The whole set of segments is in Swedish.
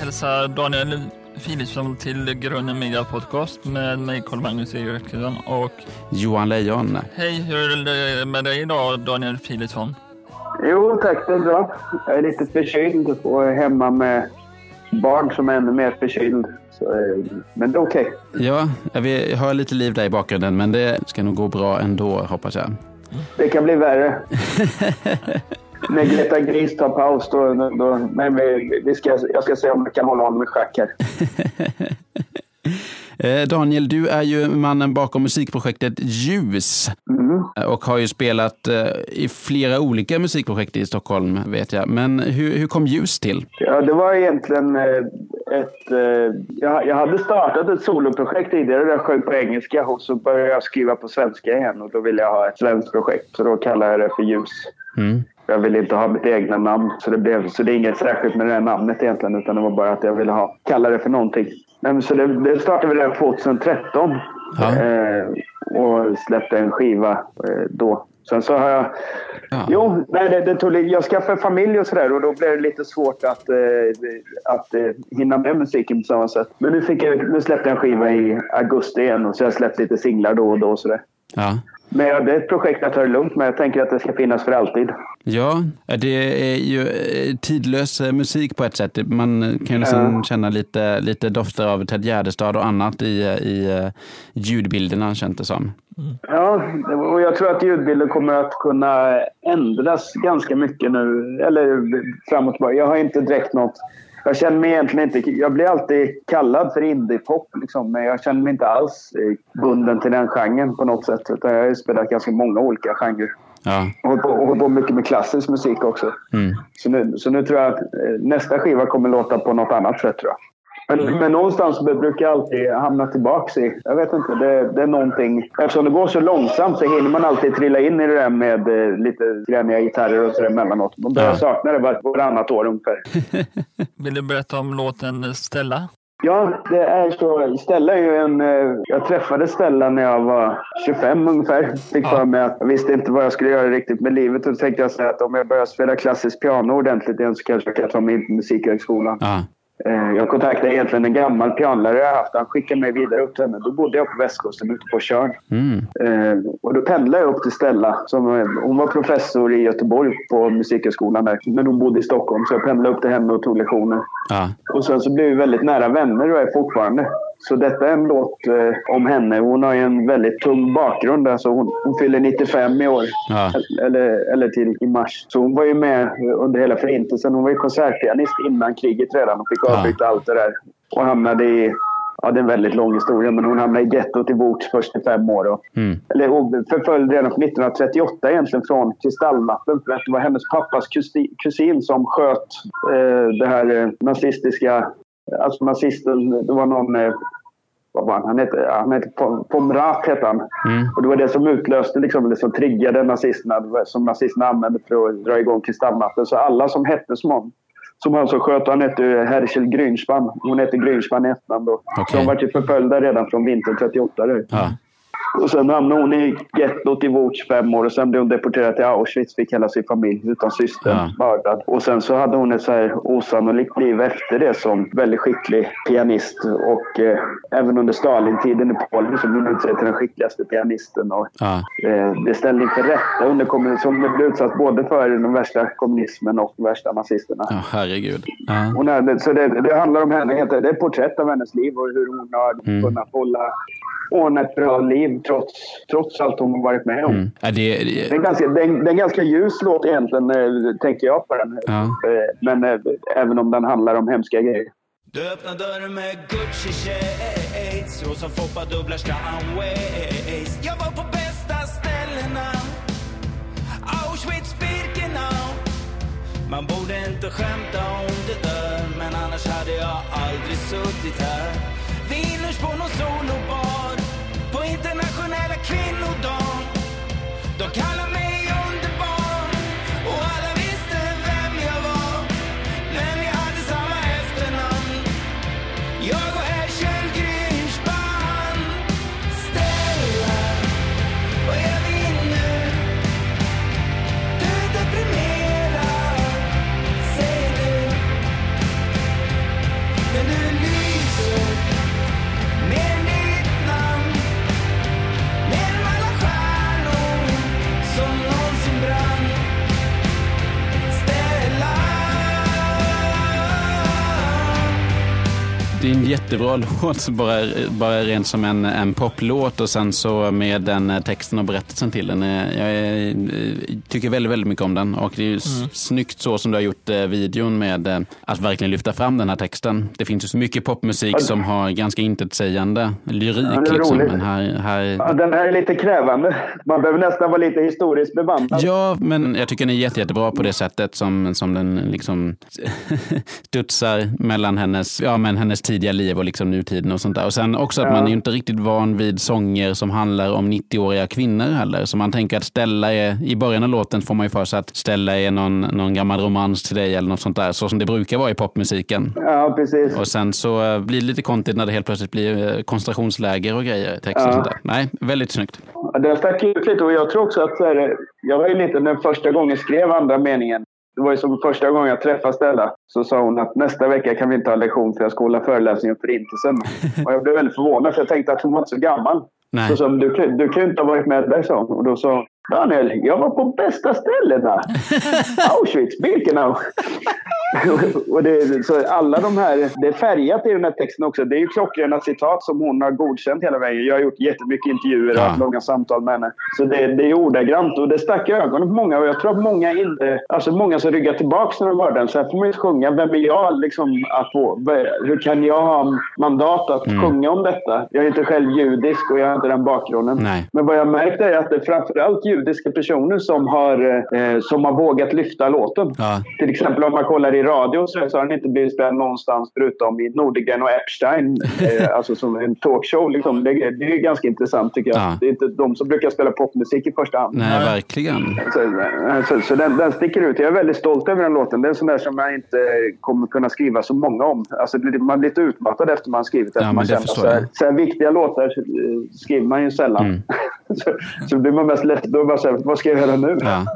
hälsar Daniel Philipsson till Grunden Media Podcast med mig Carl-Magnus Eriksson och Johan Lejon. Hej, hur är det med dig idag Daniel Philipsson? Jo tack, det är bra. Jag är lite förkyld och är hemma med barn som är ännu mer förkyld. Så, eh, men det är okej. Ja, vi hör lite liv där i bakgrunden, men det ska nog gå bra ändå, hoppas jag. Det kan bli värre. När Greta Gris tar paus, då, då, men vi, vi ska, jag ska se om jag kan hålla honom i schack här. Eh, Daniel, du är ju mannen bakom musikprojektet Ljus Mm. och har ju spelat eh, i flera olika musikprojekt i Stockholm, vet jag. Men hur, hur kom Ljus till? Ja, det var egentligen eh, ett... eh, Jag, jag hade startat ett soloprojekt tidigare där jag sjöng på engelska och så började jag skriva på svenska igen och då ville jag ha ett svenskt projekt så då kallade jag det för Ljus. Mm. Jag ville inte ha mitt egna namn så det, blev, så det är inget särskilt med det här namnet egentligen utan det var bara att jag ville ha, kalla det för någonting. Men så det, det startade vi redan 2013 Ja. eh, och släppte en skiva eh, då. Sen så har jag... Ja. Jo, nej, det, det tog, jag skaffade familj och sådär och då blev det lite svårt att, eh, att eh, hinna med musiken på samma sätt. Men nu, fick jag, nu släppte jag en skiva i augusti igen och så har jag släppt lite singlar då och då och sådär. Ja. Men ja, det är ett projekt jag tar det lugnt med. Jag tänker att det ska finnas för alltid. Ja, det är ju eh, tidlös eh, musik på ett sätt. Man kan ju nästan Ja. känna lite, lite dofter av Ted Gärdestad och annat i, i eh, ljudbilderna, känns det som. Ja, och jag tror att ljudbilden kommer att kunna ändras ganska mycket nu. Eller framåt. Jag har inte direkt något... Jag känner mig egentligen inte... Jag blir alltid kallad för indiepop, liksom, men jag känner mig inte alls eh, bunden till den genren på något sätt. Utan jag har spelat ganska många olika genrer. Ja. Och hållit på, och hållit på mycket med klassisk musik också. Mm. Så nu, så nu tror jag att eh, nästa skiva kommer låta på något annat sätt tror jag. Men, men någonstans brukar jag alltid hamna tillbaks i, jag vet inte, det, det är någonting. Eftersom det går så långsamt så hinner man alltid trilla in i det där med eh, lite gräniga gitarrer och sådär emellanåt. Man börjar Ja. sakna det var, varannat år ungefär. Vill du berätta om låten Stella? Ja, det är så. Stella är ju en... eh, Jag träffade Stella när jag var 25 ungefär. Fick för mig att jag visste inte vad jag skulle göra riktigt med livet. Och då tänkte jag säga att om jag börjar spela klassiskt piano ordentligt igen så kanske jag kan ta mig in på Musikhögskolan. Ja. Eh, Jag kontaktade egentligen en gammal pianlärare jag haft. Han skickade mig vidare upp till henne. Då bodde jag på västkusten ute på Tjörn. Mm. Eh, och då pendlade jag upp till Stella. Som, eh, hon var professor i Göteborg på Musikhögskolan där. Men hon bodde i Stockholm så jag pendlade upp till henne och tog lektioner. Ja. Och sen så blev vi väldigt nära vänner och är fortfarande. Så detta är en låt eh, om henne. Hon har ju en väldigt tung bakgrund. Alltså hon, hon fyller 95 i år. Ja. Eller, eller till i mars. Så hon var ju med under hela förintelsen. Hon var ju konsertpianist innan kriget redan och fick Ja. avbryta allt det där. Och hamnade i... Ja, det är en väldigt lång historia, men hon hamnade i gettot i Bots först i fem år. Och, Mm. eller hon förföljd redan från 1938 egentligen från Kristallnatten. För att det var hennes pappas kusin, kusin som sköt eh, det här eh, nazistiska... Alltså nazisten, det var någon... Eh, vad var han? Han hette, han hette Pom- Pomrat hette han. Mm. Och det var det som utlöste, liksom, det som triggade nazisterna, som nazisterna använde för att dra igång Kristallnatten. Så alla som hette som honom, som han så sköt, han hette Herschel Grünspan. Hon hette Grünspan i efternamn då. Okej. de var ju förföljda redan från vintern 38. Där. Ja. Och sen hamnade hon i gettot i Łódź fem år och sen blev hon deporterad till Auschwitz. Fick hela sin familj utan syster Ja. mördad. Och sen så hade hon ett så här osannolikt liv efter det som väldigt skicklig pianist. Och eh, även under Stalintiden i Polen så blev hon utsedd till den skickligaste pianisten. Och, Ja. eh, det ställde inför rätta under kommun- som blev utsatt både för den värsta kommunismen och de värsta nazisterna. ja, herregud. Ja. Hon är, så det, det handlar om henne. Det är ett porträtt av hennes liv och hur hon har Mm. kunnat hålla ordna ett bra liv trots, trots allt hon har varit med om. Mm. Ja, det, Det, är det, en ganska, det, är en, det är en ganska ljus låt egentligen, eh, tänker jag på den. Ja. Eh, Men eh, även om den handlar om hemska grejer. Du öppnar dörren med Gucci shades Rosa Foppa dubblar Ways Jag var på bästa ställena Auschwitz, Birkenau Man borde inte skämta om det där Men annars hade jag aldrig suttit här Det är en jättebra låt, bara, bara rent som en, en poplåt och sen så med den texten och berättelsen till den. Jag är, tycker väldigt, väldigt mycket om den och det är ju mm. snyggt så som du har gjort videon med att verkligen lyfta fram den här texten. Det finns ju så mycket popmusik som har ganska intetsägande lyrik. Ja, liksom. Men här, här... Ja, den här är lite krävande. Man behöver nästan vara lite historiskt bevandrad. Ja, men jag tycker den är jätte, jättebra på det sättet som, som den liksom studsar mellan hennes, ja, men hennes tidiga liv och liksom nutiden och sånt där. Och sen också att ja. man är inte riktigt van vid sånger som handlar om 90-åriga kvinnor heller. Så man tänker att Stella är, i början av låten får man ju för sig att Stella är någon, någon gammal romans till dig eller något sånt där, så som det brukar vara i popmusiken. Ja, precis. Och sen så eh, blir det lite konstigt när det helt plötsligt blir eh, koncentrationsläger och grejer, text och ja. sånt där. Nej, väldigt snyggt. Den stack ut lite och jag tror också att här, jag var ju lite den första gången skrev andra meningen. Det var ju som första gången jag träffade Stella. Så sa hon att nästa vecka kan vi inte ha lektion för jag ska hålla föreläsning om Förintelsen. Och jag blev väldigt förvånad för jag tänkte att hon var inte så gammal. Nej. Så sa du, du kan ju inte ha varit med där, sa hon. Och då sa Daniel, jag var på bästa ställena. Auschwitz, Birkenau. och det, så alla de här, det är färgat i den här texten också. Det är ju klockrena citat som hon har godkänt hela vägen. Jag har gjort jättemycket intervjuer och ja. långa samtal med henne. Så det, det är ordagrant och det stack i ögonen på många. Och jag tror att många inte, alltså många som ryggar tillbaka när de hör den. Så här får man ju sjunga. Vem är jag liksom att få? Hur kan jag ha mandat att mm. sjunga om detta? Jag är inte själv judisk och jag har inte den bakgrunden. Nej. Men vad jag märkt är att det är framförallt judiska personer som har, eh, som har vågat lyfta låten. Ja. Till exempel om man kollar i radio så, har den inte blivit spelad någonstans förutom i Nordegren och Epstein. eh, alltså som en talkshow. Liksom. Det, det, är ganska intressant tycker jag. Ja. Det är inte de som brukar spela popmusik i första hand. Nej, verkligen. Så, så, så den, den, sticker ut. Jag är väldigt stolt över den låten. Det är en sån där som jag inte kommer kunna skriva så många om. Alltså, man blir lite utmattad efter man har skrivit. Ja, man känner, så, här, så här viktiga låtar eh, skriver man ju sällan. Mm. så, så blir man mest ledsen. Då bara så här, vad ska jag göra nu? Ja.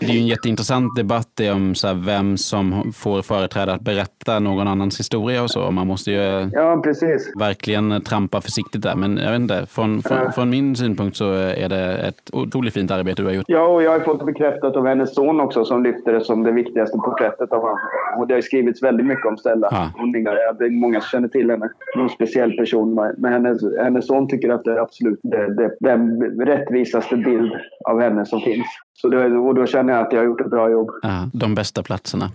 Det är ju en jätteintressant debatt om så här, vem som får företräda att berätta någon annans historia och så. Man måste ju ja, precis. verkligen trampa försiktigt där. Men jag vet inte, från, från, ja. från, min synpunkt så är det ett otroligt fint arbete du har gjort. Ja, och jag har fått bekräftat av hennes son också som lyfter det som det viktigaste porträttet av honom. Och det har skrivits väldigt mycket om Stella. Ja. det är många som känner till henne. Någon speciell person. Men hennes, hennes son tycker att det är absolut det, det, den rättvisaste bild av henne som finns. Så det, och då känner jag att jag har gjort ett bra jobb. Ja, de bästa platserna.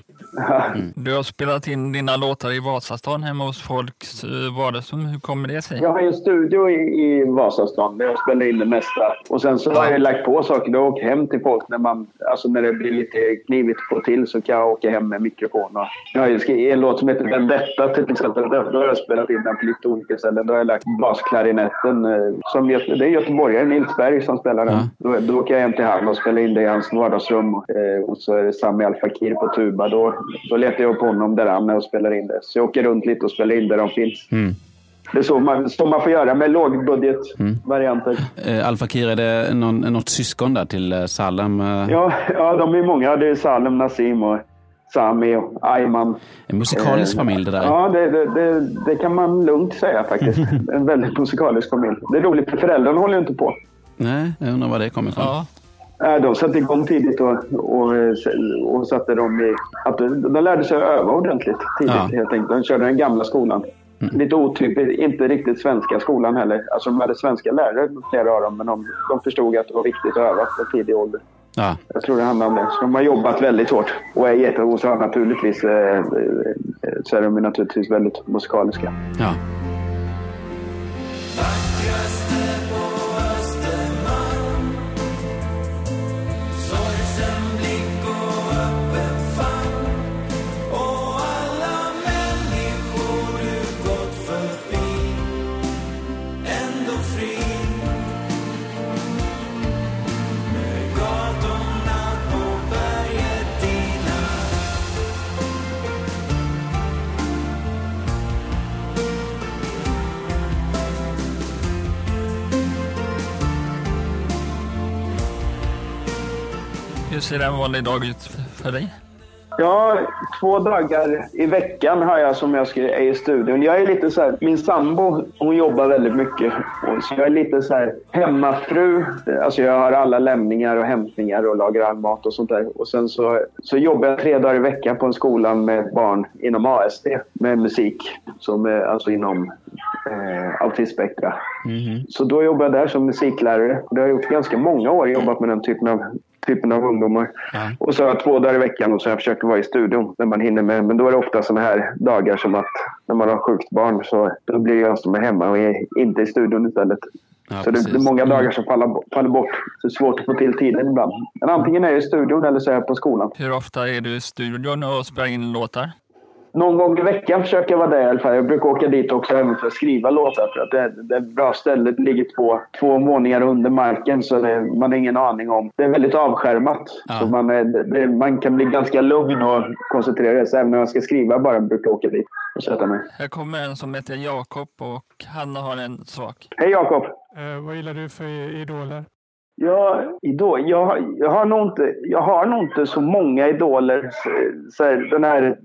Mm. Du har spelat in dina låtar i Vasastan hemma hos folks vardagsrum. Hur kommer det sig? Jag har en studio i, i Vasastan där jag spelar in det mesta. Och sen så har jag lagt på saker. Jag åker hem till folk när, man, alltså när det blir lite knivigt på till så kan jag åka hem med mikrofon. Och jag har en låt som heter Vendetta till exempel. Då har jag spelat in den på lite olika ställen. Då har jag lagt basklarinetten. Eh, som, det är göteborgaren Nils Berg som spelar den. Ja. Då, då åker jag hem till honom och spelar in det i hans vardagsrum. Eh, och så är det Sami Al Fakir på tuba. Då, då letar jag upp honom där han är och spelar in det. Så jag åker runt lite och spelar in där de finns. Mm. Det är så man, så man får göra med lågbudgetvarianter. Mm. Eh, Al Fakir, är det någon, något syskon där till eh, Salem? Eh? Ja, ja, de är många. Det är Salem, Nassim och Sami och Ayman. En musikalisk eh, familj det där. Ja, det, det, det, det, kan man lugnt säga faktiskt. en väldigt musikalisk familj. Det är roligt, för föräldrarna håller ju inte på. Nej, jag undrar var det kommer ifrån. Ja. De satte igång tidigt och, och, och satte dem i... Att de lärde sig att öva ordentligt tidigt ja. helt enkelt. De körde den gamla skolan. Mm. Lite otypiskt, inte riktigt svenska skolan heller. Alltså de hade svenska lärare, flera av dem, men de, de förstod att det var viktigt att öva på tidig ålder. Ja. Jag tror det handlar om det. Så de har jobbat väldigt hårt och är jätte... Och så naturligtvis eh, eh, så är de naturligtvis väldigt musikaliska. Ja. Hur ser en vanlig dag ut för dig? Ja, två dagar i veckan har jag som jag är i studion. Jag är lite så här, min sambo hon jobbar väldigt mycket. Så jag är lite så här hemmafru. Alltså jag har alla lämningar och hämtningar och lagar all mat och sånt där. Och sen så, så jobbar jag tre dagar i veckan på en skola med barn inom ASD med musik. Som är alltså inom eh, autismspektra. Mhm. Så då jobbar jag där som musiklärare. Det har jag gjort ganska många år, jobbat med den typen av, typen av ungdomar. Ja. Och så har jag två dagar i veckan och så har jag försökt vara i studion när man hinner med. Men då är det ofta sådana här dagar som att när man har sjukt barn så då blir jag som är hemma och är inte i studion istället. Ja, så det, det är många dagar som faller, faller bort. Så det är svårt att få till tiden ibland. Men antingen är jag i studion eller så är jag på skolan. Hur ofta är du i studion och spelar in låtar? Någon gång i veckan försöker jag vara där i alla fall. Jag brukar åka dit också även för att skriva låtar. För att det, det är ett bra ställe. Det ligger två, två våningar under marken så det, man har ingen aning om. Det är väldigt avskärmat. Ja. Så man, är, det, man kan bli ganska lugn och koncentrera sig. Även när jag ska skriva bara brukar jag åka dit och sätta mig. Här kommer en som heter Jakob och han har en sak. Hej Jakob! Eh, vad gillar du för idoler? Ja, idol. Jag, har- jag, har nog inte, jag har nog inte så många idoler. Så, så här, den här,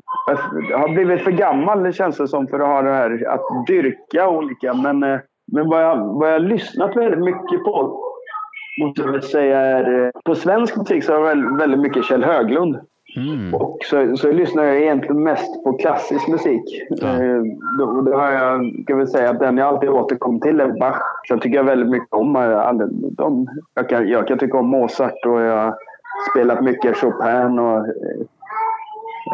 jag har blivit för gammal det känns det som för att ha det här att dyrka olika. Men, eh, men vad, jag, vad jag har lyssnat väldigt mycket på måste jag väl säga är, eh, på svensk musik så har jag väldigt mycket Kjell Höglund. Mm. Och så, så lyssnar jag egentligen mest på klassisk musik. Ja. Eh, då, då har jag, ska vi säga att den jag alltid återkommer till är Bach. Så jag tycker jag väldigt mycket om eh, de, jag, kan, jag kan tycka om Mozart och jag har spelat mycket Chopin. Och,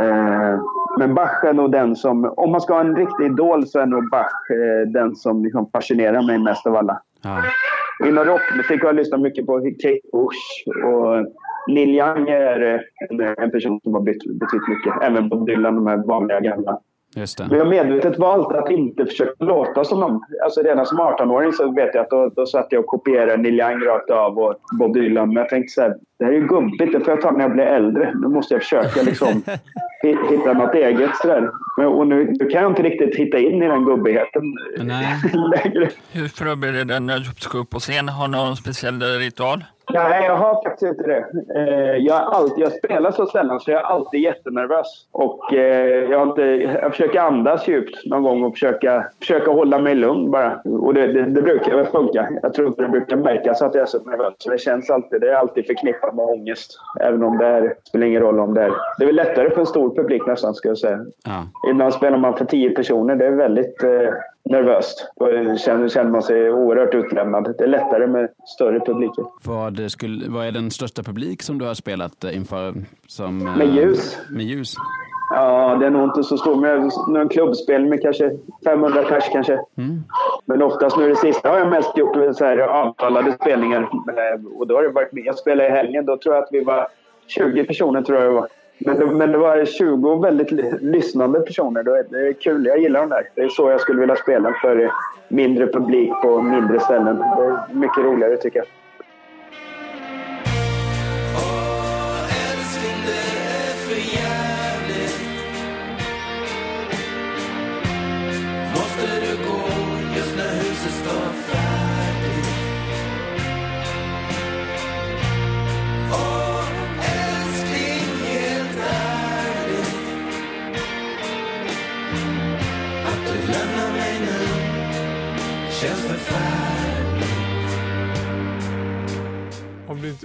eh, eh, men Bach är nog den som, om man ska ha en riktig idol så är nog Bach eh, den som liksom fascinerar mig mest av alla. Ja. Inom rockmusik har jag lyssnat mycket på Kate Bush och Neil Young är eh, en, en person som har betytt, betytt mycket. Även Bob Dylan, de här vanliga gamla. Just det. jag har medvetet valt att inte försöka låta som dem. Alltså redan som 18-åring så vet jag att då, då satt jag och kopierade Neil Young rakt av och Bob Dylan. Men jag tänkte så här, det här är ju gubbigt, det får jag ta när jag blir äldre. Nu måste jag försöka liksom hi- hitta något eget. Så där. Men, och nu, nu kan jag inte riktigt hitta in i den gubbigheten Nej. längre. Hur förbereder du dig när du ska upp på scen? Har du någon speciell ritual? Nej, jag har faktiskt inte det. Eh, jag, är alltid, jag spelar så sällan så jag är alltid jättenervös. Och, eh, jag, har inte, jag försöker andas djupt någon gång och försöka, försöka hålla mig lugn bara. Och det, det, det brukar väl funka. Jag tror inte det brukar märkas att jag är så nervös. Så det känns alltid, det är alltid förknippat med ångest. Även om det är, spelar ingen roll om det är. Det är väl lättare för en stor publik nästan, skulle jag säga. Ja. Ibland spelar man för tio personer. Det är väldigt eh, nervöst. Då känner, känner man sig oerhört utlämnad. Det är lättare med större publiker. Vad, skulle, vad är den största publik som du har spelat eh, inför? Som, eh, Med ljus. Med ljus? Ja, det är nog inte så stor. Men någon klubbspel med kanske 500 pers kanske. Mm. Men oftast nu det sista har jag mest gjort så här avtalade spelningar. Eh, och då har det varit med. Jag spelade i helgen. Då tror jag att vi var 20 personer tror jag det var. Men det, men det var 20 väldigt lyssnande personer. Det är, det är kul. Jag gillar de där. Det är så jag skulle vilja spela för mindre publik på mindre ställen. Det är mycket roligare tycker jag.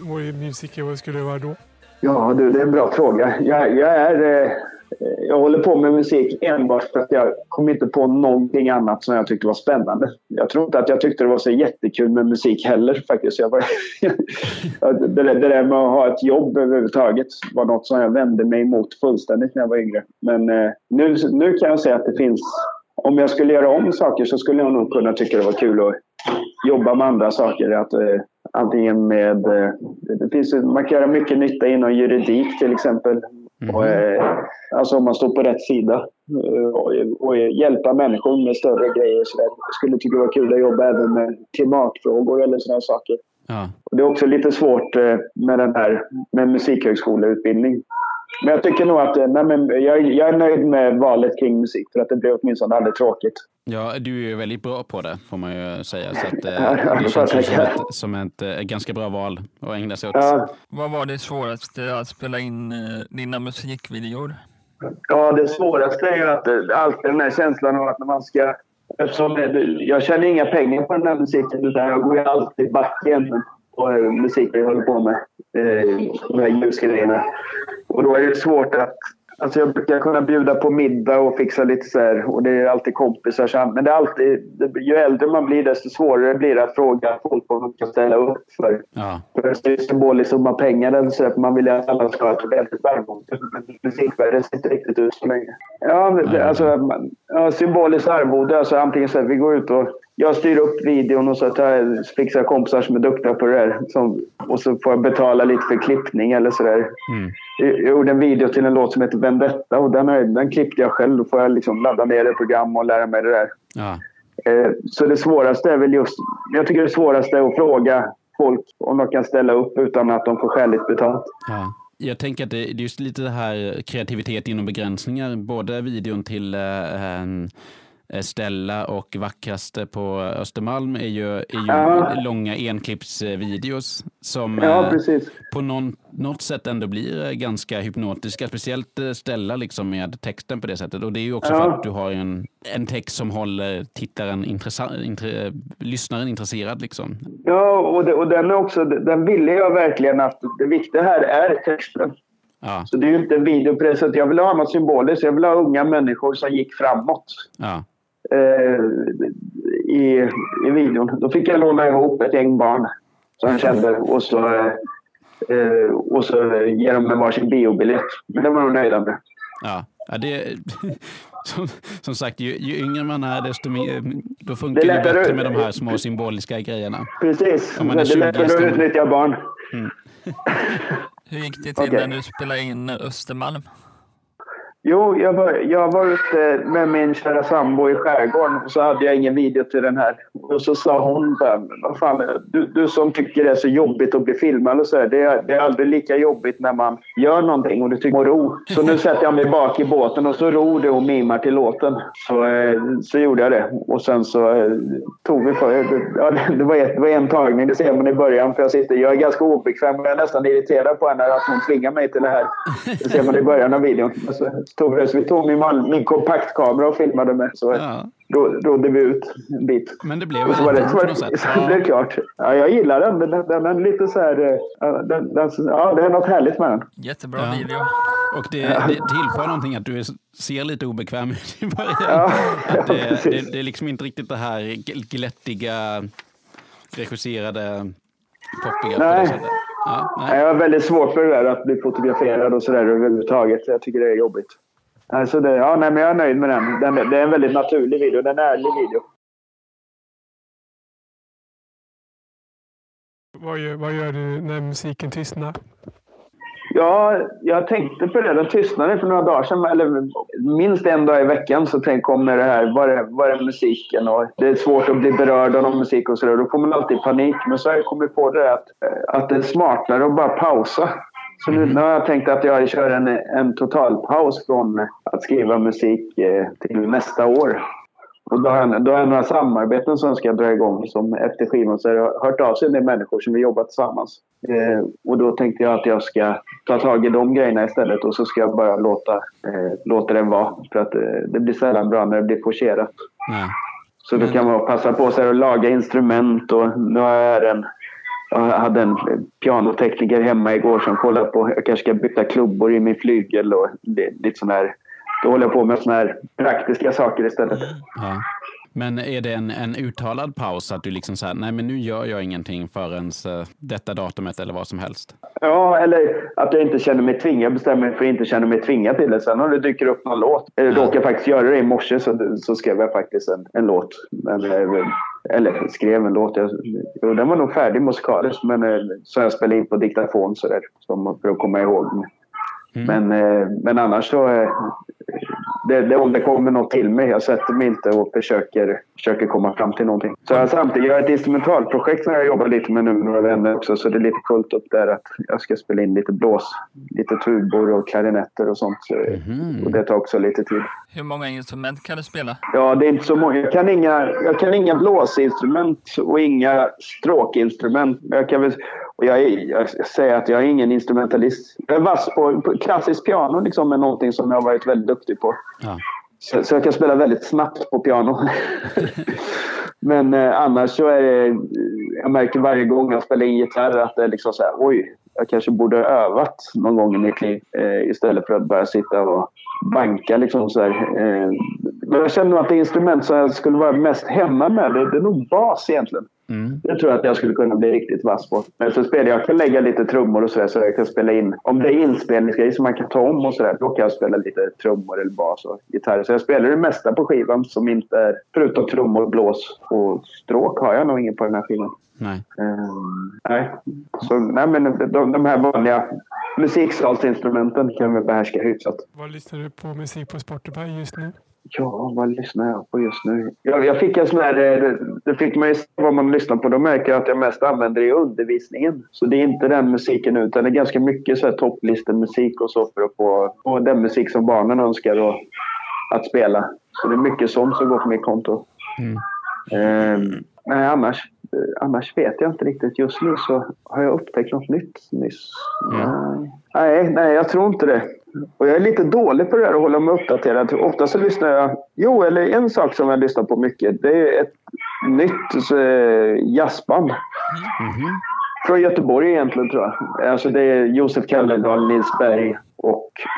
Om du musiker, vad skulle det vara då? Ja, du, det är en bra fråga. Jag, jag, är, eh, jag håller på med musik enbart för att jag kom inte på någonting annat som jag tyckte var spännande. Jag tror inte att jag tyckte det var så jättekul med musik heller faktiskt. Jag var, det, där- det där med att ha ett jobb överhuvudtaget var något som jag vände mig emot fullständigt när jag var yngre. Men eh, nu, nu kan jag säga att det finns... Om jag skulle göra om saker så skulle jag nog kunna tycka det var kul att jobba med andra saker. Att, eh, antingen med... Eh, det finns, man kan göra mycket nytta inom juridik till exempel. Och, eh, alltså om man står på rätt sida. Eh, och, och hjälpa människor med större grejer. Så där. Jag skulle tycka det var kul att jobba även med klimatfrågor eller sådana saker. Ja. Och det är också lite svårt med den här med musikhögskoleutbildning. Men jag tycker nog att nej, men jag, jag är nöjd med valet kring musik för att det blir åtminstone aldrig tråkigt. Ja, du är ju väldigt bra på det får man ju säga. Så att, eh, det känns som ett, som ett eh, ganska bra val att ägna sig åt. Ja, Vad var det svåraste att spela in eh, dina musikvideor? Ja, det svåraste är ju att eh, alltid den här känslan av att när man ska... Eftersom jag tjänar inga pengar på den här musiken utan jag går ju alltid back igen på eh, musik jag håller på med. Eh, de här ljusgrejerna. Och då är det svårt att... Alltså jag brukar kunna bjuda på middag och fixa lite så här. Och det är alltid kompisar. så- Men det är alltid... Ju äldre man blir desto svårare blir det att fråga folk om de kan ställa upp för Ja, för det är en symbolisk summa pengar. eller så att Man vill att alla ska ha ett ordentligt arvode. Men musikvärlden ser inte riktigt ut så länge. Ja, alltså, ja, symboliskt arvode. Alltså, antingen så att vi går ut och jag styr upp videon och så tar jag, fixar kompisar som är duktiga på det här. Som, och så får jag betala lite för klippning eller sådär. Mm. Jag jag gjorde en video till en låt som heter Vendetta och den, den klippte jag själv. Då får jag liksom ladda ner ett program och lära mig det där. ja, Eh, Så det svåraste är väl just... Jag tycker det svåraste är att fråga folk om de kan ställa upp utan att de får skäligt betalt. ja. Jag tänker att det, det är just lite det här kreativitet inom begränsningar. Både videon till eh, en eh, Stella och Vackraste på Östermalm är ju, är ju Ja. långa enklippsvideos som Ja, eh, på någon, något sätt ändå blir eh, ganska hypnotiska. Speciellt eh, Stella liksom med texten på det sättet. Och det är ju också Ja. för att du har en, en text som håller tittaren intre, lyssnaren intresserad. Liksom. Ja, och, det, och den, är också, den ville jag verkligen att det viktiga här är texten. Ja, Så det är ju inte en video på det sättet. Jag vill ha något symboliskt. Jag vill ha unga människor som gick framåt ja, eh, i, i videon. Då fick jag låna ihop ett gäng barn som jag kände och så, eh, eh, och så ge dem en varsin biobiljett. Men det var de nöjda med. ja. ja det, som, som sagt, ju, ju yngre man är, desto mer, då funkar Det det, bättre med de här små symboliska grejerna. Precis. Om man Det är 20 lättare att utnyttja barn. Hur gick det till Okej. när du spelade in Östermalm? Jo, jag var, jag var ute med min kära sambo i skärgården och så hade jag ingen video till den här. Och så sa hon vad fan, du, du som tycker det är så jobbigt att bli filmad och så här, det, är, det är aldrig lika jobbigt när man gör någonting och du tycker om ro. Så nu sätter jag mig bak i båten och så ror du och mimar till låten. Så, eh, så gjorde jag det. Och sen så eh, tog vi för, ja, det, var ett, det var en tagning, det ser man i början. För jag, sitter, jag är ganska obekväm och jag är nästan irriterad på henne att hon tvingar mig till det här. Det ser man i början av videon. Tog vi, så vi tog min, min kompaktkamera och filmade med. Så Ja. ro, rodde vi ut en bit. Men det blev Och så var väldigt det, så var det, så det blev klart. Ja, jag gillar den. Den, den, den är lite så här... eh, Den, den, ja, det är något härligt med den. Jättebra Ja. video. Och det, det tillför någonting att du är- ser lite obekväm ut i början. Ja, Att det, det, det är liksom inte riktigt det här gl- glättiga, regisserade, poppiga på det Nej. sättet. Ja, Nej, nej. Jag har väldigt svårt för det där att bli fotograferad och sådär överhuvudtaget. Jag tycker det är jobbigt. Alltså det, ja, nej, men jag är nöjd med den. den. Det är en väldigt naturlig video. Det är en ärlig video. Vad gör, vad gör du när musiken tystnar? Ja, jag tänkte på det. Den tystnade för några dagar sedan. Eller minst en dag i veckan så tänk, kommer det här. Var är, var är musiken? Och det är svårt att bli berörd av någon musik och sådär. Då får man alltid panik. Men så har jag kommit på det att, att det är smartare att bara pausa. Så nu, nu har jag tänkt att jag kör en, en totalpaus från att skriva musik eh, till nästa år. Och då har, jag, då har jag några samarbeten som ska dra igång. Som efter skivan så har jag hört av sig del människor som vill jobba tillsammans. Eh, och då tänkte jag att jag ska ta tag i de grejerna istället och så ska jag bara låta, eh, låta det vara. För att eh, det blir sällan bra när det blir forcerat. nej. Så då kan man passa på sig att laga instrument och nu har jag en jag hade en pianotekniker hemma igår som kollade på jag kanske ska byta klubbor i min flygel och det, lite sån här. Då håller jag på med såna här praktiska saker istället. Ja. Men är det en, en uttalad paus att du liksom säger nej men nu gör jag ingenting förrän eh, detta datumet eller vad som helst? Ja, eller att jag inte känner mig tvingad. Jag bestämmer mig för att inte känna mig tvingad till det. Sen om det dyker upp någon låt. Eller råkar jag faktiskt göra det i morse så, så skrev jag faktiskt en, en låt. Men, eh, eller skrev en låt. Jag, jo, den var nog färdig musikaliskt men eh, så jag spelade in på diktafon sådär. Som för att komma ihåg. Men, eh, men annars så... Eh, det, det, om det kommer något till mig, jag sätter mig inte och försöker, försöker komma fram till någonting. Så jag samtidigt, jag har ett instrumentalprojekt som jag jobbar lite med nu med några vänner också, så det är lite fullt upp där att jag ska spela in lite blås, lite tubor och klarinetter och sånt. Så, Och det tar också lite tid. Hur många instrument kan du spela? Ja, det är inte så många. Jag kan inga, jag kan inga blåsinstrument och inga stråkinstrument. Jag kan väl, och jag, är, jag säger att jag är ingen instrumentalist. Jag är vass på, på klassiskt piano liksom är någonting som jag har varit väldigt duktig på. Ja. Så, så jag kan spela väldigt snabbt på piano. Men eh, annars så är det... Jag märker varje gång jag spelar in gitarr att det är liksom så här, oj, jag kanske borde ha övat någon gång i mitt liv eh, istället för att bara sitta och banka. Liksom så här. Eh, men jag känner att det instrument som jag skulle vara mest hemma med, det, det är nog bas egentligen. Mm. Det tror jag att jag skulle kunna bli riktigt vass på. Men så spelar jag, jag kan lägga lite trummor och sådär så jag kan spela in. Om det är inspelningsgrejer som man kan ta om och sådär, då kan jag spela lite trummor eller bas och gitarr. Så jag spelar det mesta på skivan som inte är, förutom trummor, blås och stråk har jag nog ingen på den här skivan. Nej. Ehm, nej. Så, nej, men de, de här vanliga musiksalsinstrumenten kan vi behärska hyfsat. Vad lyssnar du på musik på Spotify just nu? Ja, vad lyssnar jag på just nu? Jag, jag fick en sån här... Det, det fick man ju se vad man lyssnar på. Då märker jag att jag mest använder det i undervisningen. Så det är inte den musiken utan det är ganska mycket så här topplistenmusik och så för att få, få den musik som barnen önskar och, att spela. Så det är mycket sånt som går på mitt konto. Mm. Ehm, nej, annars, annars vet jag inte riktigt. Just nu så har jag upptäckt något nytt nyss. Nej. nej, nej, jag tror inte det. Och jag är lite dålig på det där att hålla mig uppdaterad. Ofta så lyssnar jag... Jo, eller en sak som jag lyssnar på mycket. Det är ett nytt eh, jazzband. Från Göteborg egentligen tror jag. Alltså det är Josef Kalledal, Nils Berg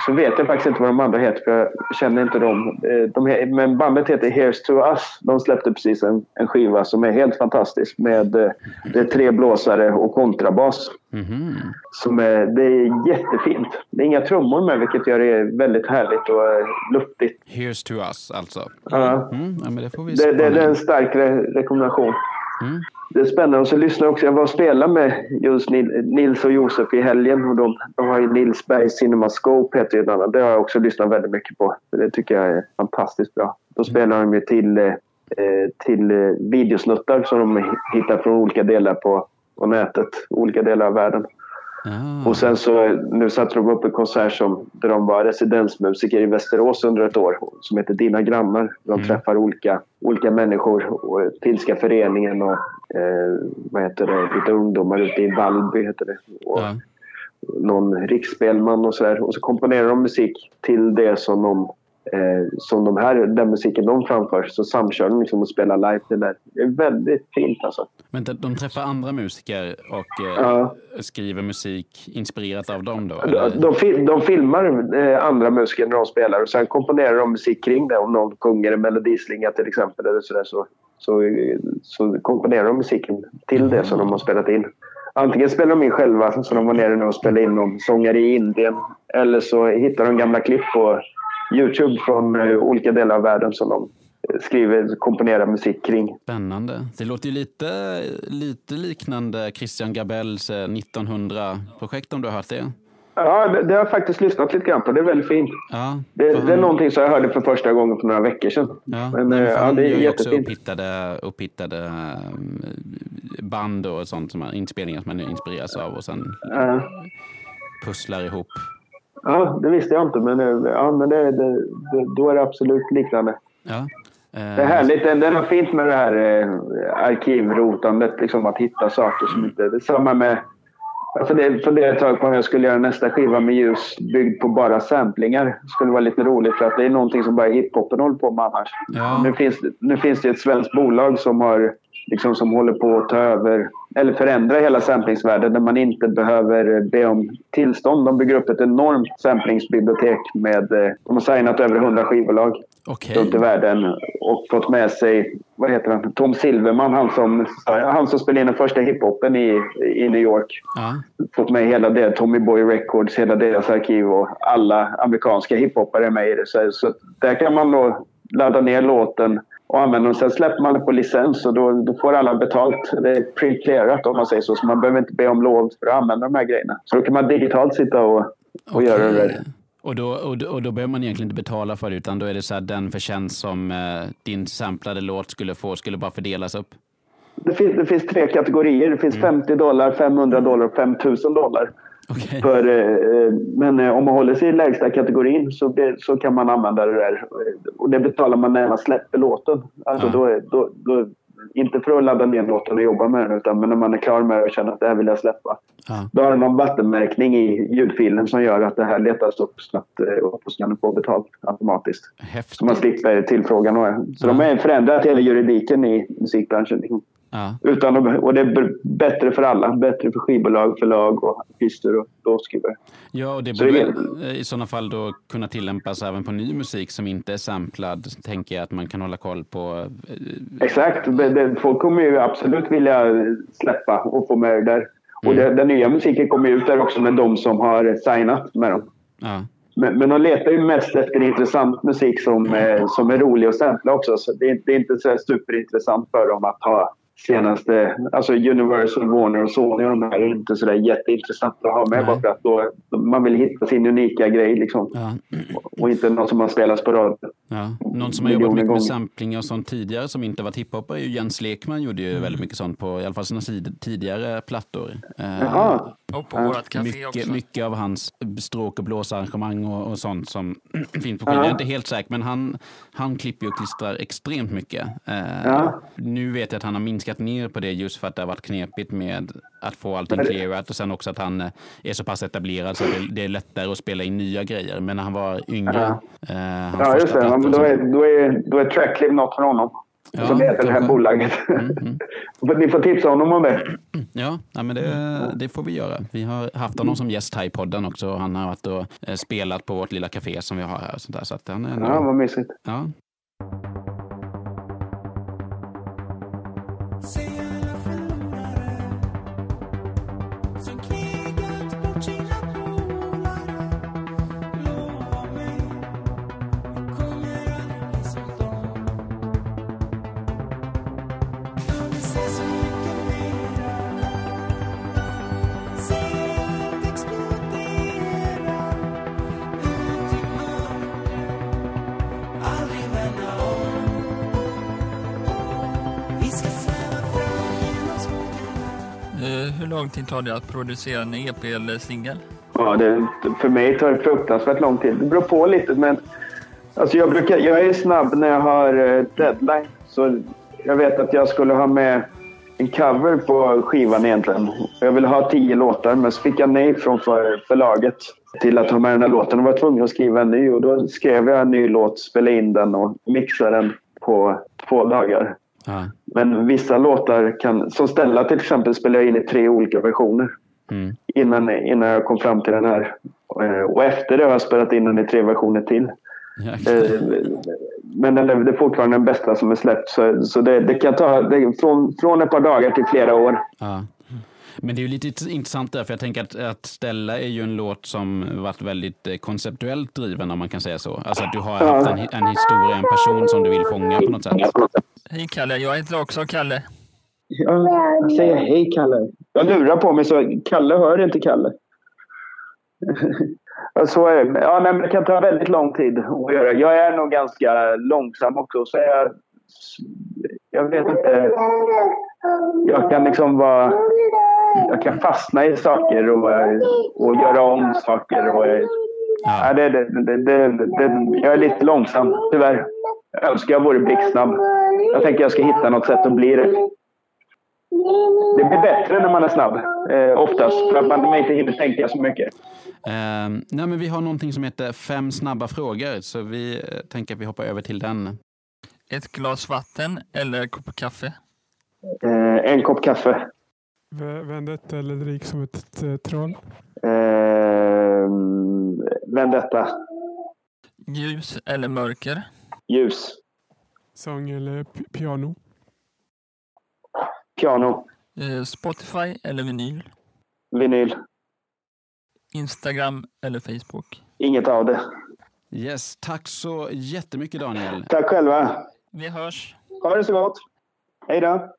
så vet jag faktiskt inte vad de andra heter för jag känner inte dem. Eh, De, men bandet heter Here's to Us. De släppte precis en, en skiva som är helt fantastisk med eh, det är tre blåsare och kontrabas. Mhm. Som är, det är jättefint. Det är inga trummor med vilket gör det väldigt härligt och eh, luftigt. Here's to us alltså. Ja. Mm, ja, men det får vi Det, det, det är en stark re rekommendation. Mm. Det är spännande. Och så lyssnar också. Jag var och spelade med just Nil- Nils och Josef i helgen. Och de, de har ju Nilsberg CinemaScope heter ju ett annat. Det har jag också lyssnat väldigt mycket på. Det tycker jag är fantastiskt bra. Då spelar de ju till, eh, till eh, videosnuttar som de hittar från olika delar på, på nätet. Olika delar av världen. Ja. Och sen så nu satte de upp en konsert som, där de var residensmusiker i Västerås under ett år som heter Dina grannar. De träffar olika, olika människor och Finska föreningen och eh, vad heter det, lite ungdomar ute i Vallby heter det. Och Ja. någon riksspelman och sådär. Och så komponerar de musik till det som de Eh, som de här, den musiken de framför så samkör de liksom och spelar live. Det, där. det är väldigt fint alltså. Men de, träffar andra musiker och eh, Ja. skriver musik inspirerat av dem då? De, de, fil- de filmar eh, andra musiker när de spelar och sen komponerar de musik kring det. Om någon sjunger en melodislinga till exempel eller så, där, så, så, så komponerar de musiken till det som de har spelat in. Antingen spelar de in själva, så de var nere nu och spelade in någon sångare i Indien. Eller så hittar de gamla klipp på Youtube från eh, olika delar av världen som de eh, skriver, komponerar musik kring. Spännande. Det låter ju lite, lite liknande Christian Gabels eh, 1900-projekt om du har hört det? Ja, det, det har jag faktiskt lyssnat lite grann på. Det är väldigt fint. Ja, Det, det är någonting som jag hörde för första gången för några veckor sedan. Ja, Men, eh, för ja, det är jättefint. upphittade, upphittade band och sånt, som man, inspelningar som man inspireras av och sen Ja. pusslar ihop. Ja, det visste jag inte, men, eh, ja, men det, det, då är det absolut liknande. Ja. Det är härligt. Det, är något fint med det här eh, arkivrotandet, liksom att hitta saker som inte... Det är samma med... Jag funderade ett tag på om jag skulle göra nästa skiva med ljus byggd på bara samplingar. Det skulle vara lite roligt för att det är någonting som bara hiphopen håller på med annars. Ja. Nu, finns, nu finns det ett svenskt bolag som, har, liksom, som håller på att ta över eller förändra hela samplingsvärlden där man inte behöver be om tillstånd. De bygger upp ett enormt samplingsbibliotek med... eh, De har signat över 100 skivbolag Okej. runt i världen och fått med sig, vad heter han, Tom Silverman, han som, han som spelade in den första hiphopen i, i New York. Ja. Fått med hela det, Tommy Boy Records, hela deras arkiv och alla amerikanska hiphopare är med i det. Så, så där kan man då ladda ner låten och använda den. Sen släpper man det på licens och då, då får alla betalt. Det är pre-clearat om man säger så, så man behöver inte be om lov för att använda de här grejerna. Så då kan man digitalt sitta och och göra det. Och då, och, då, och då behöver man egentligen inte betala för det, utan då är det så här den förtjänst som eh, din samplade låt skulle få skulle bara fördelas upp? Det finns, det finns tre kategorier. Det finns 50 dollar, 500 dollar och 5000 dollar. Okej. För, eh, men eh, om man håller sig i lägsta kategorin så, så kan man använda det där. Och det betalar man när man släpper låten. Alltså då, är- då, då, inte för att ladda ner låten och jobba med den utan men när man är klar med det och känner att det här vill jag släppa. Ja. Då har den någon vattenmärkning i ljudfilen som gör att det här letas upp snabbt eh, och så kan du få betalt automatiskt. Så man Häftigt. slipper tillfrågan. och- Så Ja. de har förändrat hela juridiken i musikbranschen. Ja. Utan att, och det är bättre för alla. Bättre för skivbolag, förlag och artister och låtskrivare. ja, och det Så borde det- i sådana fall då kunna tillämpas även på ny musik som inte är samplad, tänker jag att man kan hålla koll på. eh, Exakt. Folk kommer ju absolut vilja släppa och få med det där. Och Mm. den nya musiken kommer ju ut där också med de som har signat med dem. Ja. Men, men de letar ju mest efter intressant musik som, eh, som är rolig att sampla också. Så det, är- det är inte så superintressant för dem att ha senaste... Alltså Universal, Warner och Sony och de här är inte så där jätteintressant att ha med. Nej. Bara för att då, man vill hitta sin unika grej liksom. Ja. Och inte något som har spelats på radio. Ja. Någon som har jobbat mycket med gånger. sampling och sånt tidigare som inte var hiphop är ju Jens Lekman gjorde Mm. ju väldigt mycket sånt på i alla fall sina sid- tidigare plattor. Eh, Jaha. Och på vårt café mycket, också. mycket av hans stråk och blåsarrangemang och, och sånt som finns på skivan. Ja. Jag är inte helt säker, men han, han klipper och klistrar extremt mycket. Eh, Ja. Nu vet jag att han har minskat ner på det just för att det har varit knepigt med att få allting clearat och sen också att han eh, är så pass etablerad så att det, det är lättare att spela in nya grejer. Men när han var yngre, Ja. eh, Ja, just det. Då, är, då, är, då är Trackliv något för honom. Ja, som heter det här kanske. bolaget. Mm, Ni får tipsa honom om det. Ja, ja men det, det får vi göra. Vi har haft honom som gäst här i podden också. Han har varit och eh, spelat på vårt lilla café som vi har här. Och sånt där, så att han är Ja, vad mysigt. ja. Hur lång tid tar det att producera en EP eller singel? Ja, det, för mig tar det fruktansvärt lång tid. Det beror på lite, men alltså jag, brukar, jag är snabb när jag har eh, deadline. Så jag vet att jag skulle ha med en cover på skivan egentligen. Jag ville ha tio låtar, men så fick jag nej från för, förlaget till att ha med den här låten. Jag var tvungen att skriva en ny och då skrev jag en ny låt, spelade in den och mixade den på två dagar. Ja. Men vissa låtar kan, som Stella till exempel, spelar jag in i tre olika versioner Mm. innan, innan jag kom fram till den här. Eh, Och efter det har jag spelat in den i tre versioner till. Eh, Men den är, det är fortfarande den bästa som är släppt. Så, så det, det kan ta det, från, från ett par dagar till flera år. Ja. Men det är ju lite int- intressant där, för jag tänker att, att Stella är ju en låt som varit väldigt eh, konceptuellt driven, om man kan säga så. Alltså att du har haft en, en historia, en person som du vill fånga på något sätt. Hej Kalle, jag heter också Kalle. Ja, jag säger hej Kalle. Jag lurar på mig så Kalle hör inte Kalle. Ja, så är det. Ja, nej, men det kan ta väldigt lång tid att göra. Jag är nog ganska långsam också. Så jag, jag vet inte. Jag kan liksom vara... Jag kan fastna i saker och, och göra om saker. Och, ja, det, det, det, det, det, jag är lite långsam, tyvärr. Jag önskar jag vore blixtsnabb. Jag tänker jag ska hitta något sätt att bli det. Det blir bättre när man är snabb, eh, oftast. För att man inte hinner tänka så mycket. Eh, nej, men vi har någonting som heter fem snabba frågor, så vi eh, tänker att vi hoppar över till den. Ett glas vatten eller en kopp kaffe? Eh, en kopp kaffe. V- Vendetta eller drik som ett troll. Eh, vendetta. Ljus eller mörker? Ljus. Sång eller pi- piano. Piano. Eh, Spotify eller vinyl? Vinyl. Instagram eller Facebook? Inget av det. Yes, tack så jättemycket Daniel. Tack själva. Vi hörs! Ha det så gott. Hej då.